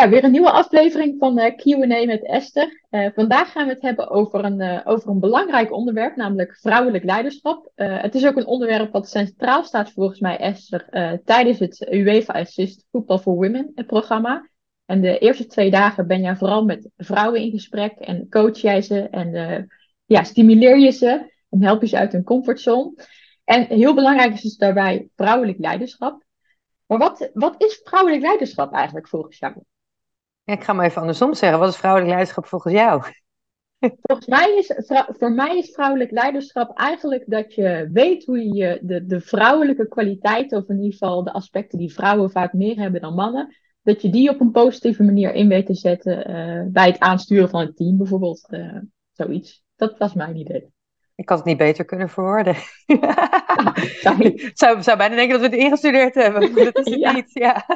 Ja, weer een nieuwe aflevering van uh, Q&A met Esther. Uh, vandaag gaan we het hebben over een, uh, over een belangrijk onderwerp, namelijk vrouwelijk leiderschap. het is ook een onderwerp wat centraal staat volgens mij, Esther, tijdens het UEFA Assist Football for Women programma. En de eerste twee dagen ben jij vooral met vrouwen in gesprek en coach jij ze en ja, stimuleer je ze en help je ze uit hun comfortzone. En heel belangrijk is dus daarbij vrouwelijk leiderschap. Maar wat, wat is vrouwelijk leiderschap eigenlijk volgens jou? Ik ga maar even andersom zeggen. Wat is vrouwelijk leiderschap volgens jou? Volgens mij is, voor mij is vrouwelijk leiderschap eigenlijk dat je weet hoe je de, de vrouwelijke kwaliteiten, of in ieder geval de aspecten die vrouwen vaak meer hebben dan mannen, dat je die op een positieve manier in weet te zetten uh, bij het aansturen van het team bijvoorbeeld. Uh, zoiets. Dat was mijn idee. Ik had het niet beter kunnen verwoorden. zou, zou bijna denken dat we het ingestudeerd hebben, maar dat is het niet. Ja.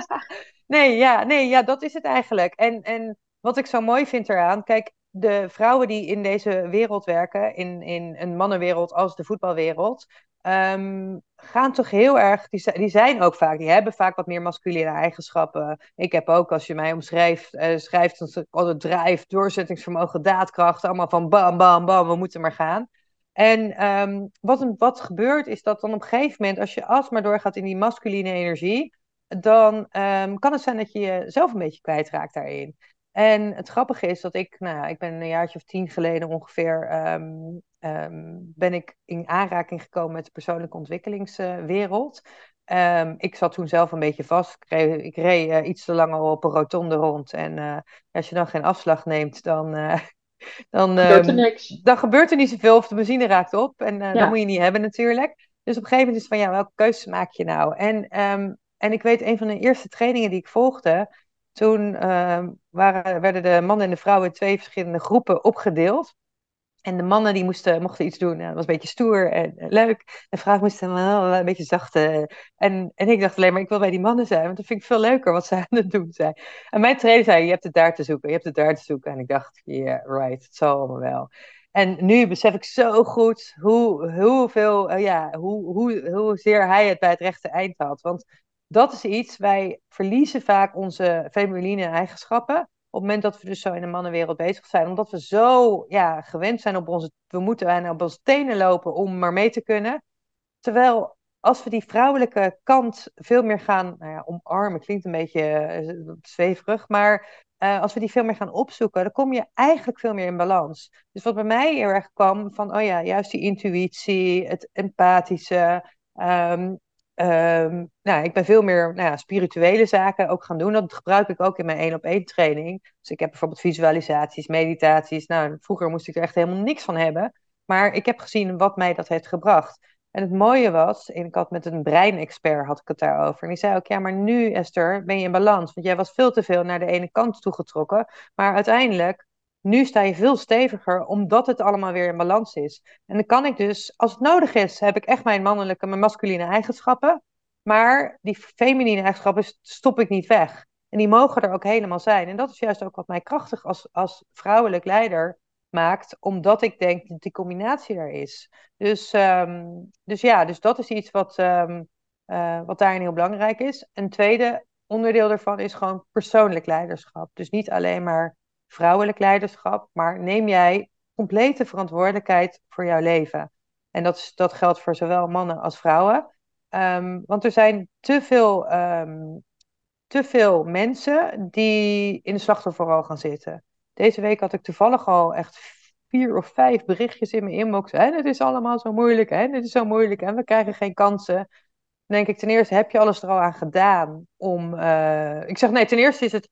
Nee, ja, nee, ja, dat is het eigenlijk. En, en wat ik zo mooi vind eraan, kijk, de vrouwen die in deze wereld werken, in, in een mannenwereld als de voetbalwereld, um, gaan toch heel erg, die, die zijn ook vaak, die hebben vaak wat meer masculine eigenschappen. Ik heb ook, als je mij omschrijft, uh, schrijft, altijd drijf, doorzettingsvermogen, daadkracht, allemaal van bam, bam, bam, we moeten maar gaan. En um, wat, wat gebeurt is dat dan op een gegeven moment, als je alsmaar doorgaat in die masculine energie, dan um, kan het zijn dat je jezelf een beetje kwijtraakt daarin. En het grappige is dat ik, nou, ik ben een jaartje of tien geleden ongeveer, um, ben ik in aanraking gekomen met de persoonlijke ontwikkelingswereld. ik zat toen zelf een beetje vast. Ik reed, ik reed uh, iets te lang op een rotonde rond. En uh, als je dan geen afslag neemt, dan, uh, dan, gebeurt er niks. dan gebeurt er niet zoveel of de benzine raakt op. En ja. dat moet je niet hebben natuurlijk. Dus op een gegeven moment is het van, ja, welke keuze maak je nou? En um, en ik weet, een van de eerste trainingen die ik volgde, toen uh, waren, werden de mannen en de vrouwen in twee verschillende groepen opgedeeld. En de mannen die moesten, mochten iets doen. dat was een beetje stoer en leuk. De vrouwen moesten wel een beetje zacht. Uh, en, en ik dacht alleen maar, ik wil bij die mannen zijn. Want dat vind ik veel leuker wat ze aan het doen zijn. En mijn trainer zei, je hebt het daar te zoeken. Je hebt het daar te zoeken. En ik dacht, yeah, right. Het zal allemaal wel. En nu besef ik zo goed hoe, hoeveel, uh, ja, hoe, hoe, hoezeer hij het bij het rechte eind had. Want dat is iets, wij verliezen vaak onze feminine eigenschappen. Op het moment dat we dus zo in de mannenwereld bezig zijn. Omdat we zo ja, gewend zijn op onze. We moeten bijna op onze tenen lopen om maar mee te kunnen. Terwijl als we die vrouwelijke kant veel meer gaan nou ja, omarmen, klinkt een beetje uh, zweverig, maar uh, als we die veel meer gaan opzoeken, dan kom je eigenlijk veel meer in balans. Dus wat bij mij heel erg kwam van, oh ja, juist die intuïtie, het empathische, um, Um, nou, ik ben veel meer nou ja, spirituele zaken ook gaan doen. Dat gebruik ik ook in mijn één op één training. Dus ik heb bijvoorbeeld visualisaties, meditaties. Nou, vroeger moest ik er echt helemaal niks van hebben. Maar ik heb gezien wat mij dat heeft gebracht. En het mooie was, ik had met een breinexpert had ik het daarover. En die zei ook, ja, maar nu Esther ben je in balans. Want jij was veel te veel naar de ene kant toegetrokken. Maar uiteindelijk nu sta je veel steviger, omdat het allemaal weer in balans is. En dan kan ik dus, als het nodig is, heb ik echt mijn mannelijke, mijn masculine eigenschappen. Maar die feminine eigenschappen stop ik niet weg. En die mogen er ook helemaal zijn. En dat is juist ook wat mij krachtig als, als vrouwelijk leider maakt, omdat ik denk dat die combinatie er is. Dus, um, dus ja, dus dat is iets wat, um, uh, wat daarin heel belangrijk is. Een tweede onderdeel daarvan is gewoon persoonlijk leiderschap. Dus niet alleen maar vrouwelijk leiderschap, maar neem jij complete verantwoordelijkheid voor jouw leven. En dat, dat geldt voor zowel mannen als vrouwen. Um, want er zijn te veel, um, te veel mensen die in de slachtofferrol gaan zitten. Deze week had ik toevallig al echt vier of vijf berichtjes in mijn inbox. En het is allemaal zo moeilijk. En het is zo moeilijk. En we krijgen geen kansen. Denk ik ten eerste, heb je alles er al aan gedaan om... Uh, ik zeg nee, ten eerste is het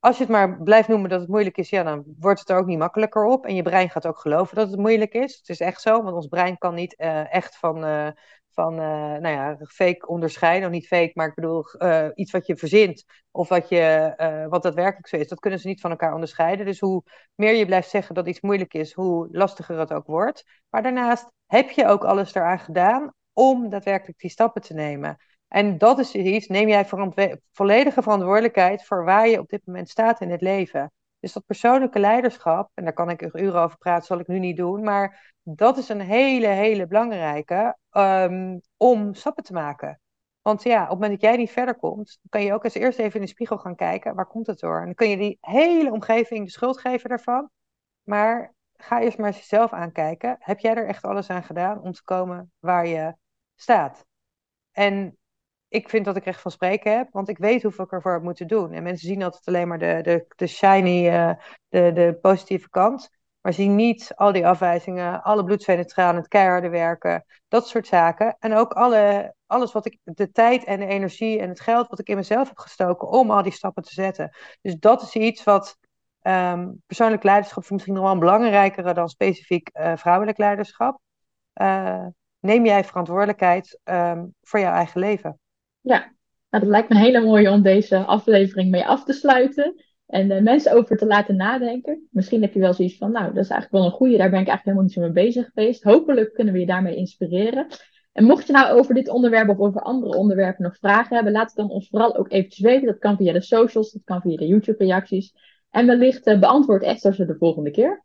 als je het maar blijft noemen dat het moeilijk is, ja, dan wordt het er ook niet makkelijker op. En je brein gaat ook geloven dat het moeilijk is. Het is echt zo, want ons brein kan niet uh, echt van, uh, van uh, nou ja, fake onderscheiden. Of niet fake, maar ik bedoel iets wat je verzint of wat, je, wat daadwerkelijk zo is. Dat kunnen ze niet van elkaar onderscheiden. Dus hoe meer je blijft zeggen dat iets moeilijk is, hoe lastiger het ook wordt. Maar daarnaast heb je ook alles eraan gedaan om daadwerkelijk die stappen te nemen. En dat is iets, neem jij volledige verantwoordelijkheid voor waar je op dit moment staat in het leven. Dus dat persoonlijke leiderschap, en daar kan ik uren over praten, zal ik nu niet doen, maar dat is een hele, hele belangrijke um, om stappen te maken. Want ja, op het moment dat jij niet verder komt, kan je ook eens eerst even in de spiegel gaan kijken, waar komt het door? En dan kun je die hele omgeving de schuld geven daarvan. Maar ga eerst maar eens jezelf aankijken. Heb jij er echt alles aan gedaan om te komen waar je staat? En ik vind dat ik recht van spreken heb, want ik weet hoeveel ik ervoor heb moeten doen. En mensen zien altijd alleen maar de, de, de shiny, uh, de, de positieve kant. Maar zien niet al die afwijzingen, alle bloedzwenen tranen, het keiharde werken, dat soort zaken. En ook alle, alles wat ik, de tijd en de energie en het geld wat ik in mezelf heb gestoken om al die stappen te zetten. Dus dat is iets wat um, persoonlijk leiderschap misschien nog wel een belangrijkere dan specifiek uh, vrouwelijk leiderschap. Uh, neem jij verantwoordelijkheid um, voor jouw eigen leven? Ja, nou, dat lijkt me een hele mooie om deze aflevering mee af te sluiten. En eh, mensen over te laten nadenken. Misschien heb je wel zoiets van, nou, dat is eigenlijk wel een goede, daar ben ik eigenlijk helemaal niet zo mee bezig geweest. Hopelijk kunnen we je daarmee inspireren. En mocht je nou over dit onderwerp of over andere onderwerpen nog vragen hebben, laat het dan ons vooral ook eventjes weten. Dat kan via de socials, dat kan via de YouTube-reacties. En wellicht eh, beantwoord Esther ze de volgende keer.